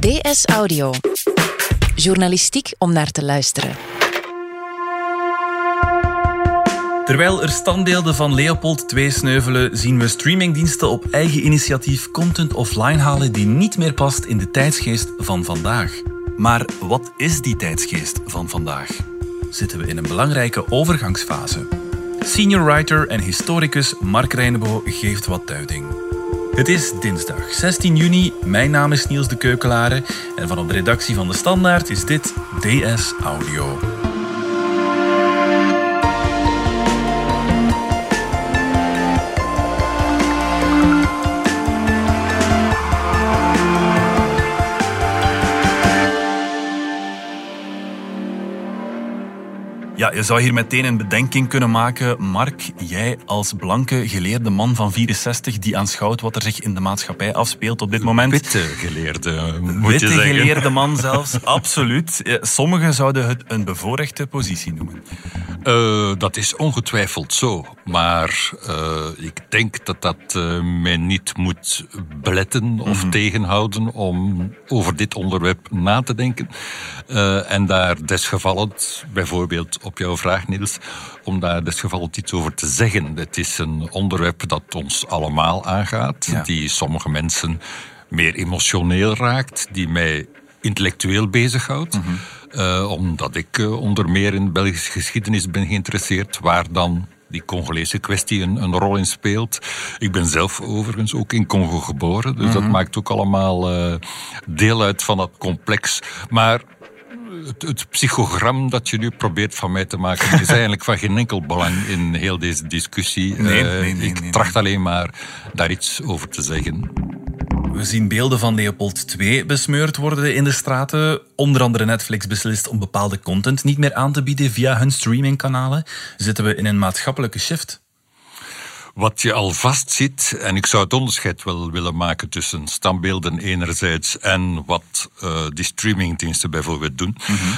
DS Audio. Journalistiek om naar te luisteren. Terwijl er standbeelden van Leopold II sneuvelen, zien we streamingdiensten op eigen initiatief content offline halen die niet meer past in de tijdsgeest van vandaag. Maar wat is die tijdsgeest van vandaag? Zitten we in een belangrijke overgangsfase? Senior writer en historicus Mark Reinebo geeft wat duiding. Het is dinsdag 16 juni. Mijn naam is Niels de Keukelare en van de redactie van De Standaard is dit DS Audio. Ja, je zou hier meteen een bedenking kunnen maken. Mark, jij als blanke geleerde man van 64 die aanschouwt wat er zich in de maatschappij afspeelt op dit moment. Witte geleerde, moet Witte je zeggen. geleerde man zelfs, absoluut. Sommigen zouden het een bevoorrechte positie noemen. Eh, dat is ongetwijfeld zo. Maar eh, ik denk dat dat eh, mij niet moet beletten of tegenhouden om over dit onderwerp na te denken. En daar desgevallend, bijvoorbeeld op jouw vraag Niels, om daar desgevallend iets over te zeggen. Het is een onderwerp dat ons allemaal aangaat, Ja. die sommige mensen meer emotioneel raakt, die mij intellectueel bezighoudt. Eh, omdat ik eh, onder meer in Belgische geschiedenis ben geïnteresseerd, waar dan die Congolese kwestie een, een rol in speelt. Ik ben zelf overigens ook in Congo geboren, dus dat maakt ook allemaal eh, deel uit van dat complex. Maar het, het psychogram dat je nu probeert van mij te maken, is eigenlijk van geen enkel belang in heel deze discussie. Nee, Eh, nee, nee, ik tracht alleen maar daar iets over te zeggen. We zien beelden van Leopold II besmeurd worden in de straten. Onder andere Netflix beslist om bepaalde content niet meer aan te bieden via hun streamingkanalen. Zitten we in een maatschappelijke shift? Wat je al vastziet, en ik zou het onderscheid wel willen maken tussen standbeelden enerzijds en wat eh, die streamingdiensten bijvoorbeeld doen.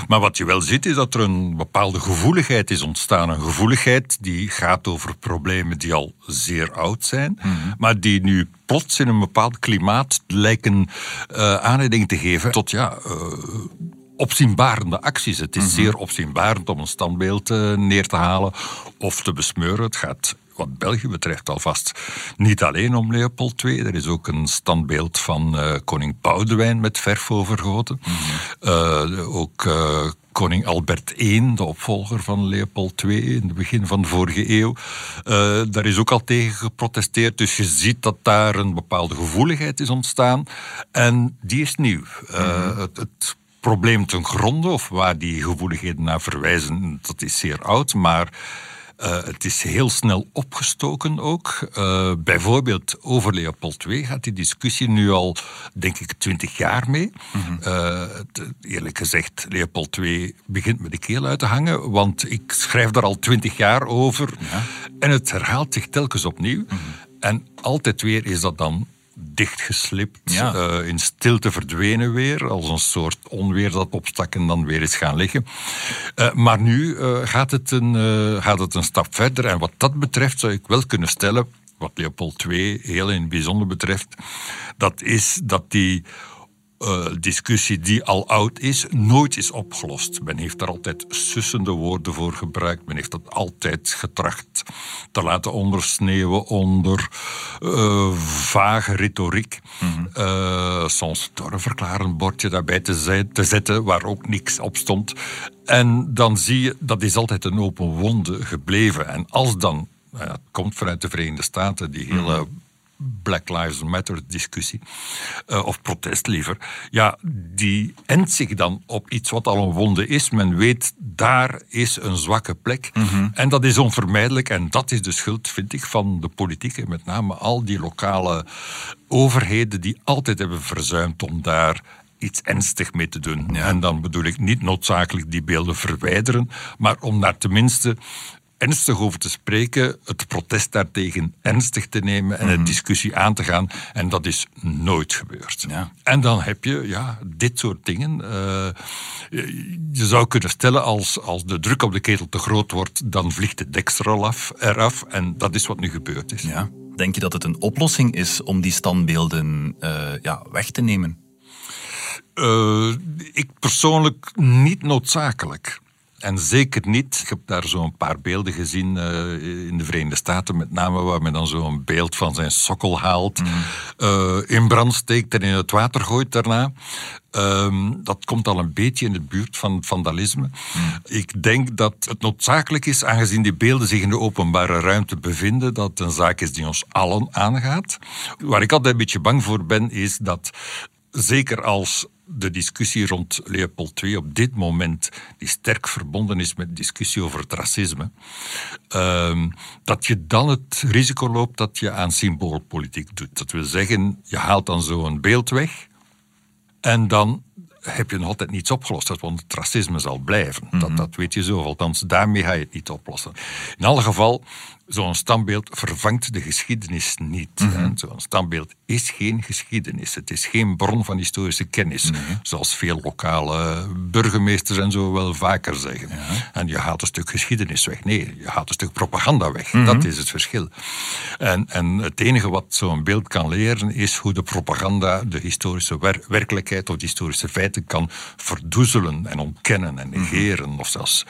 Maar wat je wel ziet is dat er een bepaalde gevoeligheid is ontstaan. Een gevoeligheid die gaat over problemen die al zeer oud zijn, maar die nu plots in een bepaald klimaat lijken eh, aanleiding te geven tot ja. eh, opzienbarende acties. Het is zeer opzienbarend om een standbeeld neer te halen of te besmeuren. Het gaat wat België betreft alvast niet alleen om Leopold II. Er is ook een standbeeld van eh, koning Boudewijn met verf overgoten. Eh, ook eh, koning Albert I, de opvolger van Leopold II in het begin van de vorige eeuw. Eh, daar is ook al tegen geprotesteerd. Dus je ziet dat daar een bepaalde gevoeligheid is ontstaan. En die is nieuw. Eh, het, het probleem ten gronde, of waar die gevoeligheden naar verwijzen, dat is zeer oud. Maar eh, het is heel snel opgestoken ook. Eh, bijvoorbeeld over Leopold II gaat die discussie nu al, denk ik, twintig jaar mee. Eh, het- eerlijk gezegd, Leopold II begint me de keel uit te hangen, want ik schrijf daar al twintig jaar over. En het herhaalt zich telkens opnieuw. En altijd weer is dat dan dichtgeslipt, Ja. eh, in stilte verdwenen weer, als een soort onweer dat opstak en dan weer is gaan liggen. Eh, maar nu eh, gaat, het een, gaat het een stap verder en wat dat betreft zou ik wel kunnen stellen, wat Leopold II heel in het bijzonder betreft, dat is dat die eh, discussie die al oud is, nooit is opgelost. Men heeft daar altijd sussende woorden voor gebruikt. Men heeft dat altijd getracht te laten ondersneeuwen onder eh, vage retoriek. Eh, soms door een verklarend bordje daarbij te, zet- te zetten waar ook niks op stond. En dan zie je, dat is altijd een open wonde gebleven. En als dan, nou ja, het komt vanuit de Verenigde Staten, die hele Black Lives Matter discussie, eh, of protest liever, ja, die endt zich dan op iets wat al een wonde is. Men weet, daar is een zwakke plek. En dat is onvermijdelijk. En dat is de schuld, vind ik, van de politiek. En met name al die lokale overheden die altijd hebben verzuimd om daar iets ernstig mee te doen. En dan bedoel ik niet noodzakelijk die beelden verwijderen, maar om daar tenminste ernstig over te spreken, het protest daartegen ernstig te nemen en een discussie aan te gaan. En dat is nooit gebeurd. Ja. En dan heb je ja, dit soort dingen. Eh, je zou kunnen stellen, als, als de druk op de ketel te groot wordt, dan vliegt de deksel eraf, eraf. En dat is wat nu gebeurd is. Ja. Denk je dat het een oplossing is om die standbeelden eh, ja, weg te nemen? Uh, ik persoonlijk niet noodzakelijk. En zeker niet, ik heb daar zo'n paar beelden gezien uh, in de Verenigde Staten, met name waar men dan zo'n beeld van zijn sokkel haalt, mm. uh, in brand steekt en in het water gooit daarna. Um, dat komt al een beetje in de buurt van vandalisme. Mm. Ik denk dat het noodzakelijk is, aangezien die beelden zich in de openbare ruimte bevinden, dat het een zaak is die ons allen aangaat. Waar ik altijd een beetje bang voor ben, is dat zeker als de discussie rond Leopold II op dit moment, die sterk verbonden is met de discussie over het racisme, uh, dat je dan het risico loopt dat je aan symboolpolitiek doet. Dat wil zeggen, je haalt dan zo'n beeld weg en dan heb je nog altijd niets opgelost, want het racisme zal blijven. dat, mhm. dat weet je zo, althans daarmee ga je het niet oplossen. In alle geval, zo'n standbeeld vervangt de geschiedenis niet. Mm Zo'n standbeeld is geen geschiedenis. Het is geen bron van historische kennis. Zoals veel lokale burgemeesters en zo wel vaker zeggen. En je haalt een stuk geschiedenis weg. Nee, je haalt een stuk propaganda weg. Mhm. Dat is het verschil. En, en het enige wat zo'n beeld kan leren is hoe de propaganda de historische werkelijkheid of de historische feiten kan verdoezelen en ontkennen en mhm. negeren. Of zelfs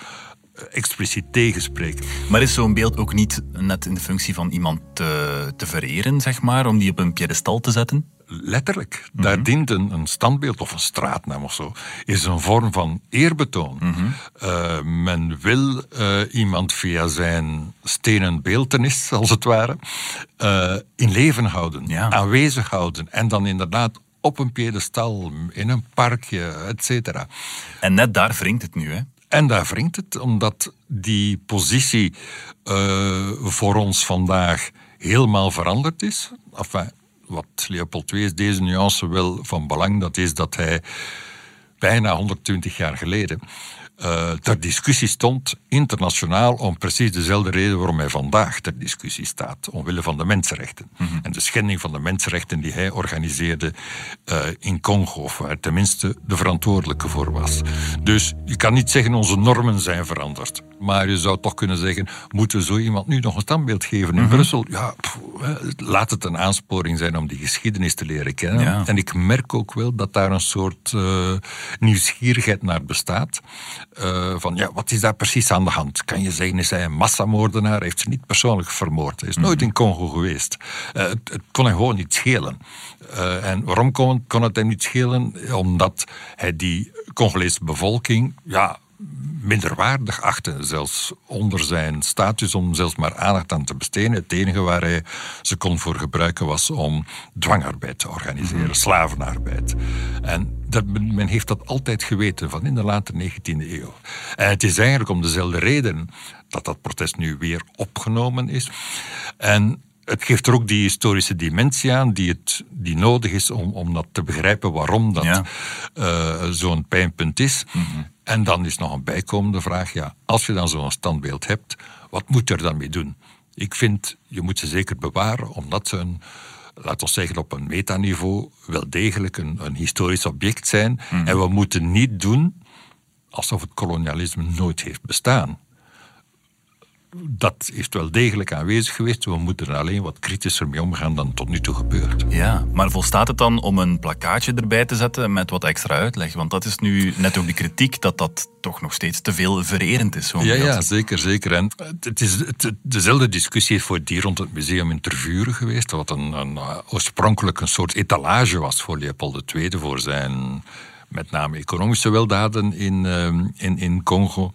expliciet tegenspreken. Maar is zo'n beeld ook niet net in de functie van iemand te, te vereren, zeg maar, om die op een piedestal te zetten? Letterlijk. Daar mhm. dient een, een, standbeeld of een straatnaam of zo. Is een vorm van eerbetoon. Mhm. Eh, men wil uh, iemand via zijn stenen beeltenis, als het ware, uh, in leven houden, aanwezig houden. En dan inderdaad op een piedestal, in een parkje, et cetera. En net daar wringt het nu, hè? En daar wringt het, omdat die positie uh, voor ons vandaag helemaal veranderd is. Enfin, wat Leopold II is, deze nuance wel van belang, dat is dat hij bijna 120 jaar geleden uh, ter discussie stond internationaal om precies dezelfde reden waarom hij vandaag ter discussie staat, omwille van de mensenrechten. Mhm. En de schending van de mensenrechten die hij organiseerde uh, in Congo, of waar tenminste de verantwoordelijke voor was. Dus je kan niet zeggen onze normen zijn veranderd. Maar je zou toch kunnen zeggen, moeten we zo iemand nu nog een standbeeld geven in mhm. Brussel? Ja, laat het een aansporing zijn om die geschiedenis te leren kennen. En ik merk ook wel dat daar een soort uh, nieuwsgierigheid naar bestaat. Uh, van ja, wat is daar precies aan de hand? Kan je zeggen, is hij een massamoordenaar? Heeft ze niet persoonlijk vermoord? Hij is nooit mhm. in Congo geweest. Uh, het, het, kon hem gewoon niet schelen. en waarom kon, kon het hem niet schelen? Omdat hij die Congolese bevolking ja, minderwaardig achten, zelfs onder zijn status, om zelfs maar aandacht aan te besteden. Het enige waar hij ze kon voor gebruiken was om dwangarbeid te organiseren, mhm. slavenarbeid. En dat, men heeft dat altijd geweten, van in de late 19e eeuw. En het is eigenlijk om dezelfde reden dat dat protest nu weer opgenomen is. En het geeft er ook die historische dimensie aan die, het, die nodig is om, om dat te begrijpen waarom dat eh, zo'n pijnpunt is. Mhm. En dan is nog een bijkomende vraag, ja, als je dan zo'n standbeeld hebt, wat moet je er dan mee doen? Ik vind, je moet ze zeker bewaren, omdat ze een, laten we zeggen op een metaniveau, wel degelijk een, een historisch object zijn. Mhm. En we moeten niet doen alsof het kolonialisme nooit heeft bestaan dat is wel degelijk aanwezig geweest. We moeten er alleen wat kritischer mee omgaan dan tot nu toe gebeurt. Ja, maar volstaat het dan om een plakkaatje erbij te zetten met wat extra uitleg? Want dat is nu net ook de kritiek dat dat toch nog steeds te veel vererend is. Ja, ja, zeker, zeker. En het is het, dezelfde discussie voor die rond het museum in Tervuren geweest, wat een, een, oorspronkelijk een soort etalage was voor Leopold II, voor zijn met name economische weldaden in, ehm, in, in Congo.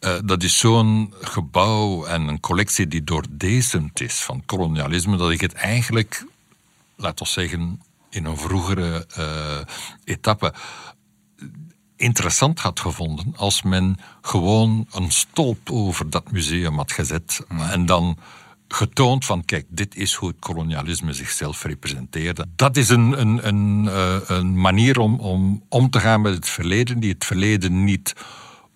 Uh, dat is zo'n gebouw en een collectie die doordezemd is van kolonialisme, dat ik het eigenlijk, laten we zeggen, in een vroegere uh, etappe interessant had gevonden als men gewoon een stolp over dat museum had gezet en dan getoond van, kijk, dit is hoe het kolonialisme zichzelf representeerde. Dat is een, een, een, eh, een manier om, om om te gaan met het verleden, die het verleden niet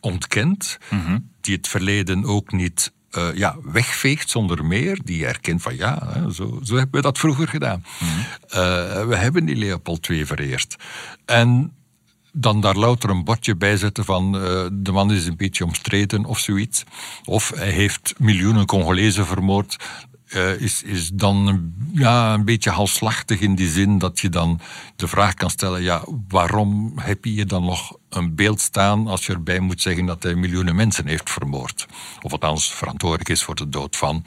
ontkent, mhm. die het verleden ook niet uh, ja, wegveegt zonder meer, die erkent van ja, zo, zo hebben we dat vroeger gedaan. Mhm. Eh, we hebben die Leopold II vereerd. En dan daar louter een bordje bij zetten van uh, de man is een beetje omstreden of zoiets. Of hij heeft miljoenen Congolezen vermoord. uh, is, is dan ja, een beetje halslachtig in die zin dat je dan de vraag kan stellen: ja, waarom heb je hier dan nog een beeld staan als je erbij moet zeggen dat hij miljoenen mensen heeft vermoord? Of althans verantwoordelijk is voor de dood van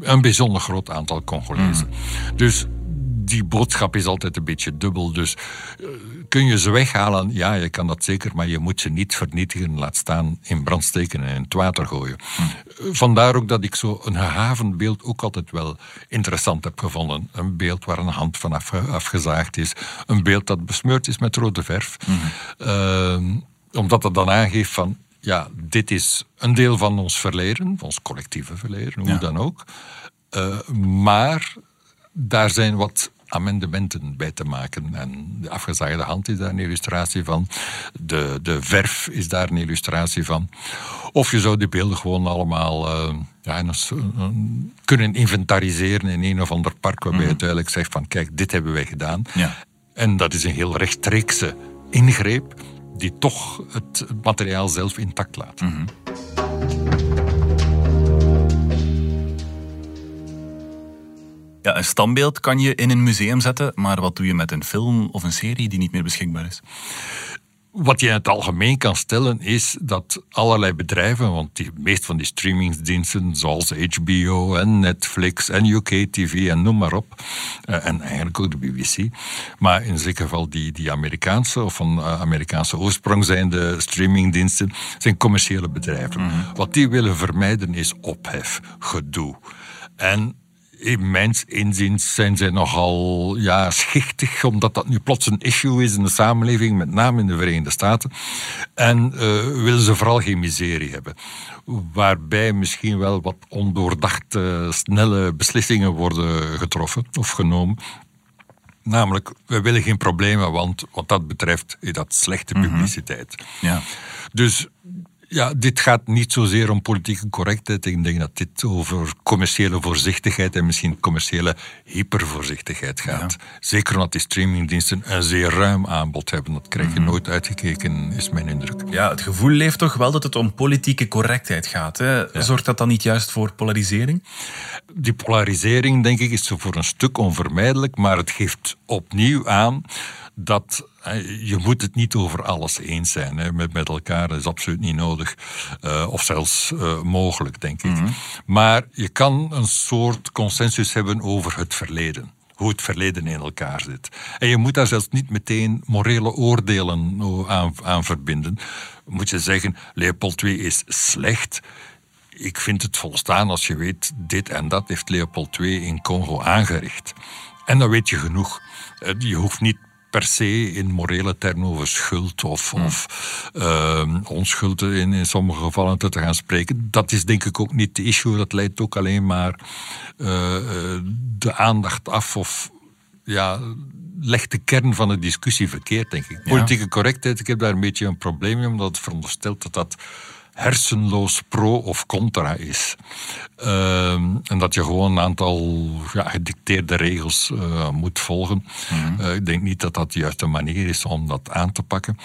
een bijzonder groot aantal Congolezen. Mm. Dus die boodschap is altijd een beetje dubbel. Dus uh, kun je ze weghalen? Ja, je kan dat zeker, maar je moet ze niet vernietigen, laat staan in brand steken en in het water gooien. Hm. Vandaar ook dat ik zo een gehavend beeld ook altijd wel interessant heb gevonden. Een beeld waar een hand van afgezaagd is, een beeld dat besmeurd is met rode verf. Hm. Uh, omdat het dan aangeeft van, ja, dit is een deel van ons verleden, ons collectieve verleden, hoe dan ook. Uh, maar daar zijn wat amendementen bij te maken. En de afgezaagde hand is daar een illustratie van. De, de verf is daar een illustratie van. Of je zou die beelden gewoon allemaal uh, ja, kunnen inventariseren in een of ander park, waarbij je mhm. duidelijk zegt van kijk, dit hebben wij gedaan. Ja. En dat is een heel rechtstreekse ingreep die toch het materiaal zelf intact laat. Mm Ja, een standbeeld kan je in een museum zetten, maar wat doe je met een film of een serie die niet meer beschikbaar is? Wat je in het algemeen kan stellen is dat allerlei bedrijven, want de meest van die streamingsdiensten zoals HBO en Netflix en UK TV en noem maar op, eh, en eigenlijk ook de BBC, maar in zeker geval die, die Amerikaanse of van eh, Amerikaanse oorsprong zijnde streamingdiensten, zijn commerciële bedrijven. Mhm. Wat die willen vermijden is ophef, gedoe. En in mijn inziens zijn zij nogal ja, schichtig, omdat dat nu plots een issue is in de samenleving, met name in de Verenigde Staten. En uh, willen ze vooral geen miserie hebben. Waarbij misschien wel wat ondoordachte, snelle beslissingen worden getroffen of genomen. Namelijk, we willen geen problemen, want wat dat betreft is dat slechte mhm. publiciteit. Ja. Dus ja, dit gaat niet zozeer om politieke correctheid. Ik denk dat dit over commerciële voorzichtigheid en misschien commerciële hypervoorzichtigheid gaat. Zeker omdat die streamingdiensten een zeer ruim aanbod hebben. Dat krijg je mhm. nooit uitgekeken, is mijn indruk. Ja, het gevoel leeft toch wel dat het om politieke correctheid gaat. Hè? Zorgt dat dan niet juist voor polarisering? Die polarisering, denk ik, is voor een stuk onvermijdelijk, maar het geeft opnieuw aan dat je moet het niet over alles eens zijn hè, met, met elkaar. Dat is absoluut niet nodig. Uh, of zelfs uh, mogelijk, denk ik. Mhm. Maar je kan een soort consensus hebben over het verleden. Hoe het verleden in elkaar zit. En je moet daar zelfs niet meteen morele oordelen aan, aan verbinden. Moet je zeggen, Leopold II is slecht ik vind het volstaan als je weet, dit en dat heeft Leopold II in Congo aangericht. En dan weet je genoeg. Eh, je hoeft niet per se in morele termen over schuld of, hmm. of uh, onschuld in, in sommige gevallen te, gaan spreken. Dat is denk ik ook niet de issue. Dat leidt ook alleen maar uh, de aandacht af of ja, legt de kern van de discussie verkeerd, denk ik. Politieke correctheid, ik heb daar een beetje een probleem mee, omdat het veronderstelt dat dat hersenloos pro of contra is. Ehm, en dat je gewoon een aantal ja, gedicteerde regels uh, moet volgen. Mhm. Eh, ik denk niet dat dat de juiste manier is om dat aan te pakken.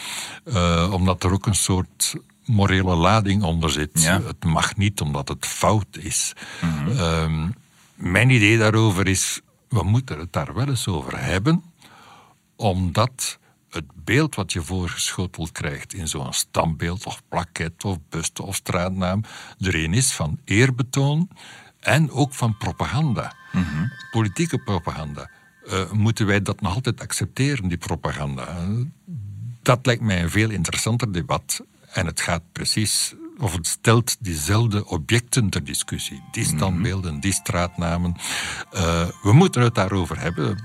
Uh, omdat er ook een soort morele lading onder zit. Ja. Het mag niet omdat het fout is. Mhm. Ehm, mijn idee daarover is, we moeten het daar wel eens over hebben, omdat het beeld wat je voorgeschoteld krijgt in zo'n standbeeld of plaket of buste of straatnaam er een is van eerbetoon en ook van propaganda. Mhm. Politieke propaganda. Uh, moeten wij dat nog altijd accepteren, die propaganda? Dat lijkt mij een veel interessanter debat. En het gaat precies, of het stelt diezelfde objecten ter discussie. Die mhm. standbeelden, die straatnamen. Uh, we moeten het daarover hebben.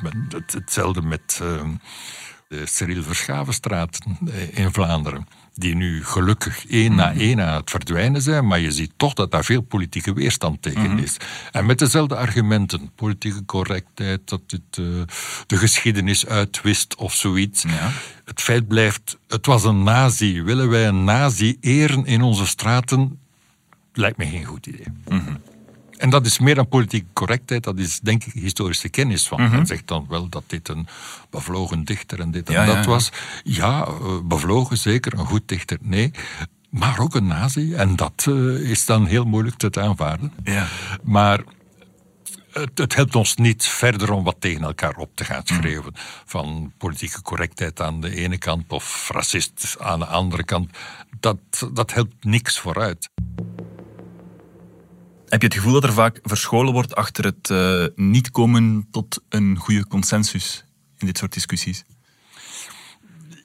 Hetzelfde met. Uh, de Cyril Verschavenstraat eh, in Vlaanderen. Die nu gelukkig één na mhm. één aan het verdwijnen zijn, maar je ziet toch dat daar veel politieke weerstand tegen mhm. is. En met dezelfde argumenten, politieke correctheid, dat het uh, de geschiedenis uitwist of zoiets. Ja. Het feit blijft, het was een nazi. Willen wij een nazi eren in onze straten? Lijkt me geen goed idee. Mm en dat is meer dan politieke correctheid, dat is denk ik historische kennis van. Mm Men zegt dan wel dat dit een bevlogen dichter en dit en dat was. Ja, eh, bevlogen zeker, een goed dichter, nee. Maar ook een nazi. En dat uh, is dan heel moeilijk te aanvaarden. Ja. Maar het, het, helpt ons niet verder om wat tegen elkaar op te gaan schreeuwen. Van politieke correctheid aan de ene kant of racist aan de andere kant. Dat, dat helpt niks vooruit. Heb je het gevoel dat er vaak verscholen wordt achter het uh, niet komen tot een goede consensus in dit soort discussies?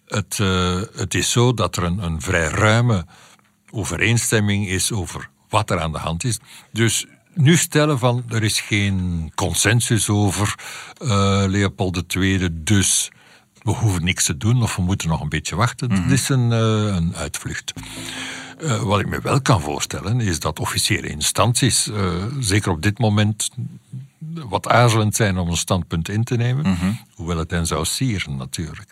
Het, uh, het is zo dat er een, een vrij ruime overeenstemming is over wat er aan de hand is. Dus nu stellen van er is geen consensus over uh, Leopold II, dus we hoeven niks te doen of we moeten nog een beetje wachten. Mm Dat is een, uh, een uitvlucht. Uh, wat ik me wel kan voorstellen is dat officiële instanties, zeker op dit moment, wat aarzelend zijn om een standpunt in te nemen, mm -hmm. hoewel het hen zou sieren natuurlijk.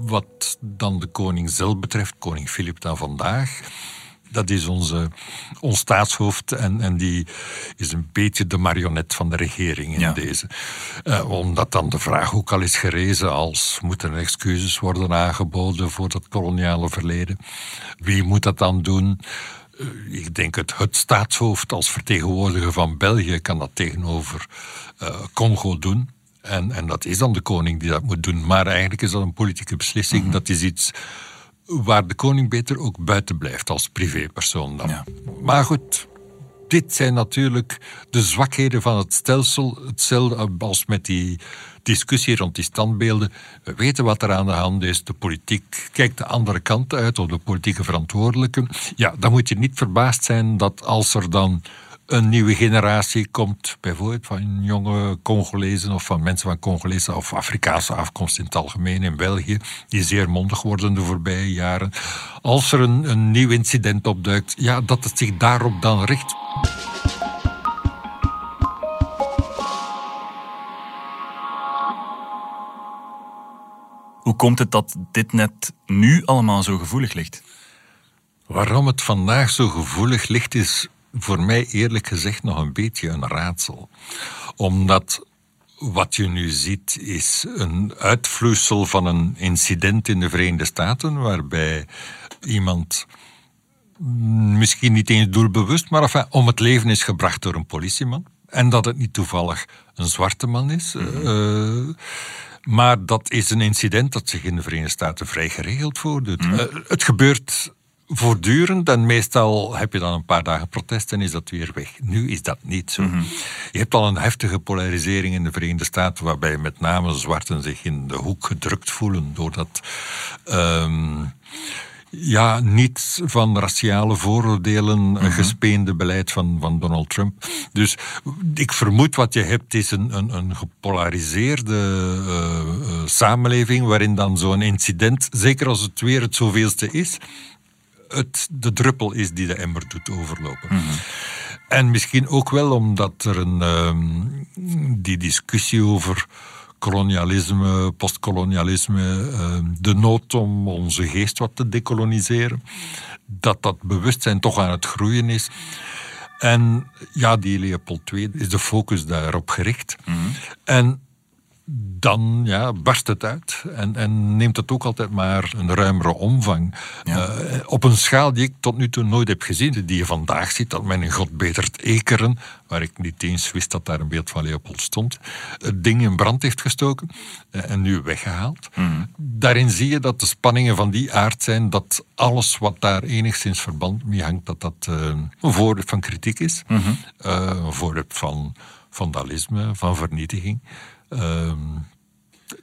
Wat dan de koning zelf betreft, koning Filip dan vandaag, dat is onze, ons staatshoofd en, en die is een beetje de marionet van de regering in deze. Uh, omdat dan de vraag ook al is gerezen als moeten er excuses worden aangeboden voor dat koloniale verleden. Wie moet dat dan doen? Uh, ik denk het, het staatshoofd als vertegenwoordiger van België kan dat tegenover uh, Congo doen. En, en dat is dan de koning die dat moet doen. Maar eigenlijk is dat een politieke beslissing. Mm -hmm. Dat is iets waar de koning beter ook buiten blijft als privépersoon dan. Ja. Maar goed, dit zijn natuurlijk de zwakheden van het stelsel. Hetzelfde als met die discussie rond die standbeelden. We weten wat er aan de hand is. De politiek kijkt de andere kant uit, of de politieke verantwoordelijken. Ja, dan moet je niet verbaasd zijn dat als er dan een nieuwe generatie komt, bijvoorbeeld van jonge Congolezen of van mensen van Congolese of Afrikaanse afkomst in het algemeen in België, die zeer mondig worden de voorbije jaren. Als er een, een nieuw incident opduikt, ja, dat het zich daarop dan richt. Hoe komt het dat dit net nu allemaal zo gevoelig ligt? Waarom het vandaag zo gevoelig ligt, is voor mij eerlijk gezegd nog een beetje een raadsel. Omdat wat je nu ziet is een uitvloeisel van een incident in de Verenigde Staten waarbij iemand misschien niet eens doelbewust, maar enfin, om het leven is gebracht door een politieman. En dat het niet toevallig een zwarte man is. Mm -hmm. uh, maar dat is een incident dat zich in de Verenigde Staten vrij geregeld voordoet. Mm -hmm. uh, het gebeurt voortdurend en meestal heb je dan een paar dagen protest en is dat weer weg. Nu is dat niet zo. Mm -hmm. Je hebt al een heftige polarisering in de Verenigde Staten waarbij met name zwarten zich in de hoek gedrukt voelen doordat um, ja, niet van raciale vooroordelen mm -hmm. gespeende beleid van, van Donald Trump. Dus ik vermoed wat je hebt is een, een, een gepolariseerde uh, uh, samenleving waarin dan zo'n incident, zeker als het weer het zoveelste is, het de druppel is die de emmer doet overlopen. Mm -hmm. En misschien ook wel omdat er een, um, die discussie over kolonialisme, postkolonialisme, um, de nood om onze geest wat te decoloniseren, dat dat bewustzijn toch aan het groeien is. En ja, die Leopold II is de focus daarop gericht. Mm -hmm. En dan ja, barst het uit en, en, neemt het ook altijd maar een ruimere omvang. Ja. Uh, op een schaal die ik tot nu toe nooit heb gezien, die je vandaag ziet, dat men in God betert Ekeren, waar ik niet eens wist dat daar een beeld van Leopold stond, het ding in brand heeft gestoken uh, en nu weggehaald. Mm. Daarin zie je dat de spanningen van die aard zijn, dat alles wat daar enigszins verband mee hangt, dat dat uh, een voorwerp van kritiek is, mm -hmm. een voorwerp van vandalisme, van vernietiging. Um,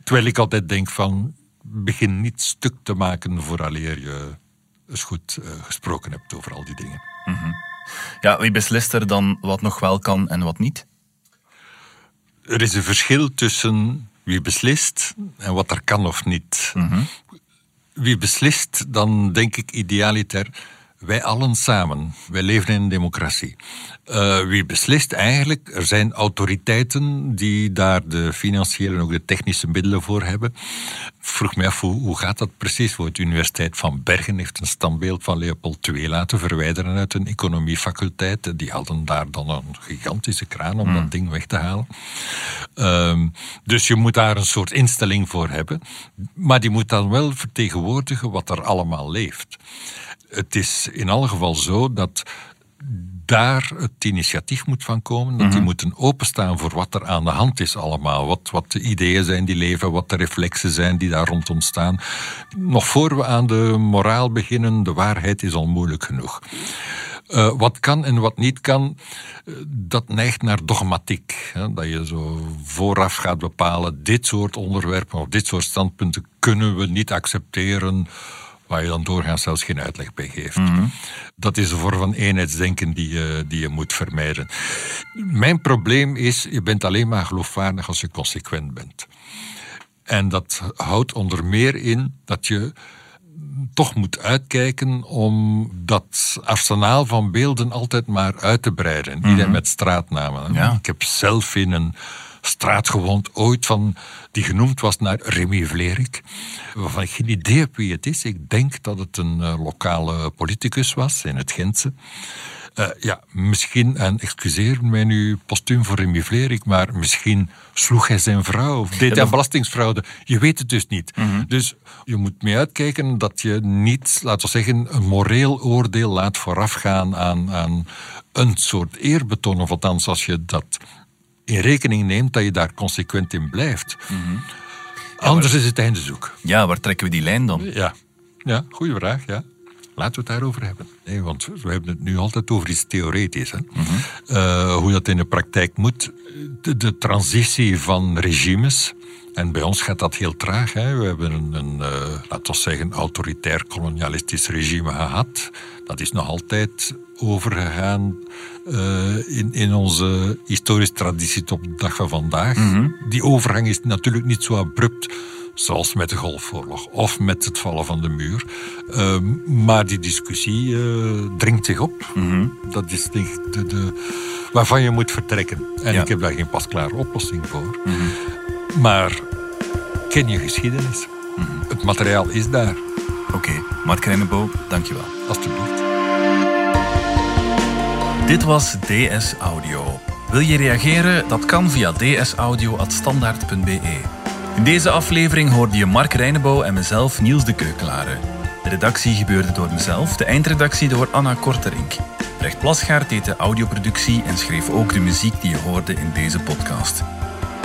terwijl ik altijd denk van, begin niet stuk te maken vooraleer je eens goed uh, gesproken hebt over al die dingen. Mm -hmm. Ja, wie beslist er dan wat nog wel kan en wat niet? Er is een verschil tussen wie beslist en wat er kan of niet. Mm -hmm. Wie beslist, dan denk ik idealiter wij allen samen. Wij leven in een democratie. Uh, wie beslist eigenlijk? Er zijn autoriteiten die daar de financiële en ook de technische middelen voor hebben. Vroeg me af, hoe, hoe gaat dat precies? De Universiteit van Bergen heeft een standbeeld van Leopold II laten verwijderen uit een economiefaculteit. Die hadden daar dan een gigantische kraan om hmm. dat ding weg te halen. Uh, dus je moet daar een soort instelling voor hebben. Maar die moet dan wel vertegenwoordigen wat er allemaal leeft het is in alle geval zo dat daar het initiatief moet van komen. Dat die moeten openstaan voor wat er aan de hand is allemaal. Wat, wat de ideeën zijn die leven, wat de reflexen zijn die daar rond ontstaan. Nog voor we aan de moraal beginnen, de waarheid is al moeilijk genoeg. Uh, wat kan en wat niet kan, uh, dat neigt naar dogmatiek. Hè? Dat je zo vooraf gaat bepalen, dit soort onderwerpen of dit soort standpunten kunnen we niet accepteren, waar je dan doorgaans zelfs geen uitleg bij geeft. Mm -hmm. Dat is een vorm van eenheidsdenken die je, die je moet vermijden. Mijn probleem is, je bent alleen maar geloofwaardig als je consequent bent. En dat houdt onder meer in dat je toch moet uitkijken om dat arsenaal van beelden altijd maar uit te breiden. Niet mm -hmm. met straatnamen. Ja. Ik heb zelf in een straat gewoond, ooit van, die genoemd was naar Remy Vlerik, waarvan ik geen idee heb wie het is. Ik denk dat het een uh, lokale politicus was in het Gentse. Uh, ja, misschien, en excuseer mij nu postuum voor Remy Vlerik, maar misschien sloeg hij zijn vrouw of deed hij belastingsfraude. Je weet het dus niet. Mm -hmm. Dus je moet mee uitkijken dat je niet, laten we zeggen, een moreel oordeel laat voorafgaan aan, aan een soort eerbetoon, of althans als je dat in rekening neemt, dat je daar consequent in blijft. Mm -hmm. ja, Anders is het einde zoek. Ja, waar trekken we die lijn dan? Ja, ja goede vraag, ja. Laten we het daarover hebben. Nee, want we hebben het nu altijd over iets theoretisch. Hè? Mm -hmm. uh, hoe dat in de praktijk moet. De, de, transitie van regimes. En bij ons gaat dat heel traag. Hè? We hebben een, een uh, laten we zeggen, autoritair kolonialistisch regime gehad. Dat is nog altijd overgegaan uh, in, in onze historische traditie tot de dag van vandaag. Mm -hmm. Die overgang is natuurlijk niet zo abrupt zoals met de Golfoorlog of met het vallen van de muur. Uh, maar die discussie uh, dringt zich op. Mm -hmm. Dat is de, de, waarvan je moet vertrekken. En ja. ik heb daar geen pasklare oplossing voor. Mm -hmm. Maar ken je geschiedenis. Mm -hmm. Het materiaal is daar. Oké, okay. Mark Reinebo, dankjewel. Alsjeblieft. Dit was DS Audio. Wil je reageren? Dat kan via dsaudio.standaard.be. In deze aflevering hoorde je Mark Reinebouw en mezelf Niels de Keukelare. De redactie gebeurde door mezelf, de eindredactie door Anna Korterink. Brecht Plasgaard deed de audioproductie en schreef ook de muziek die je hoorde in deze podcast.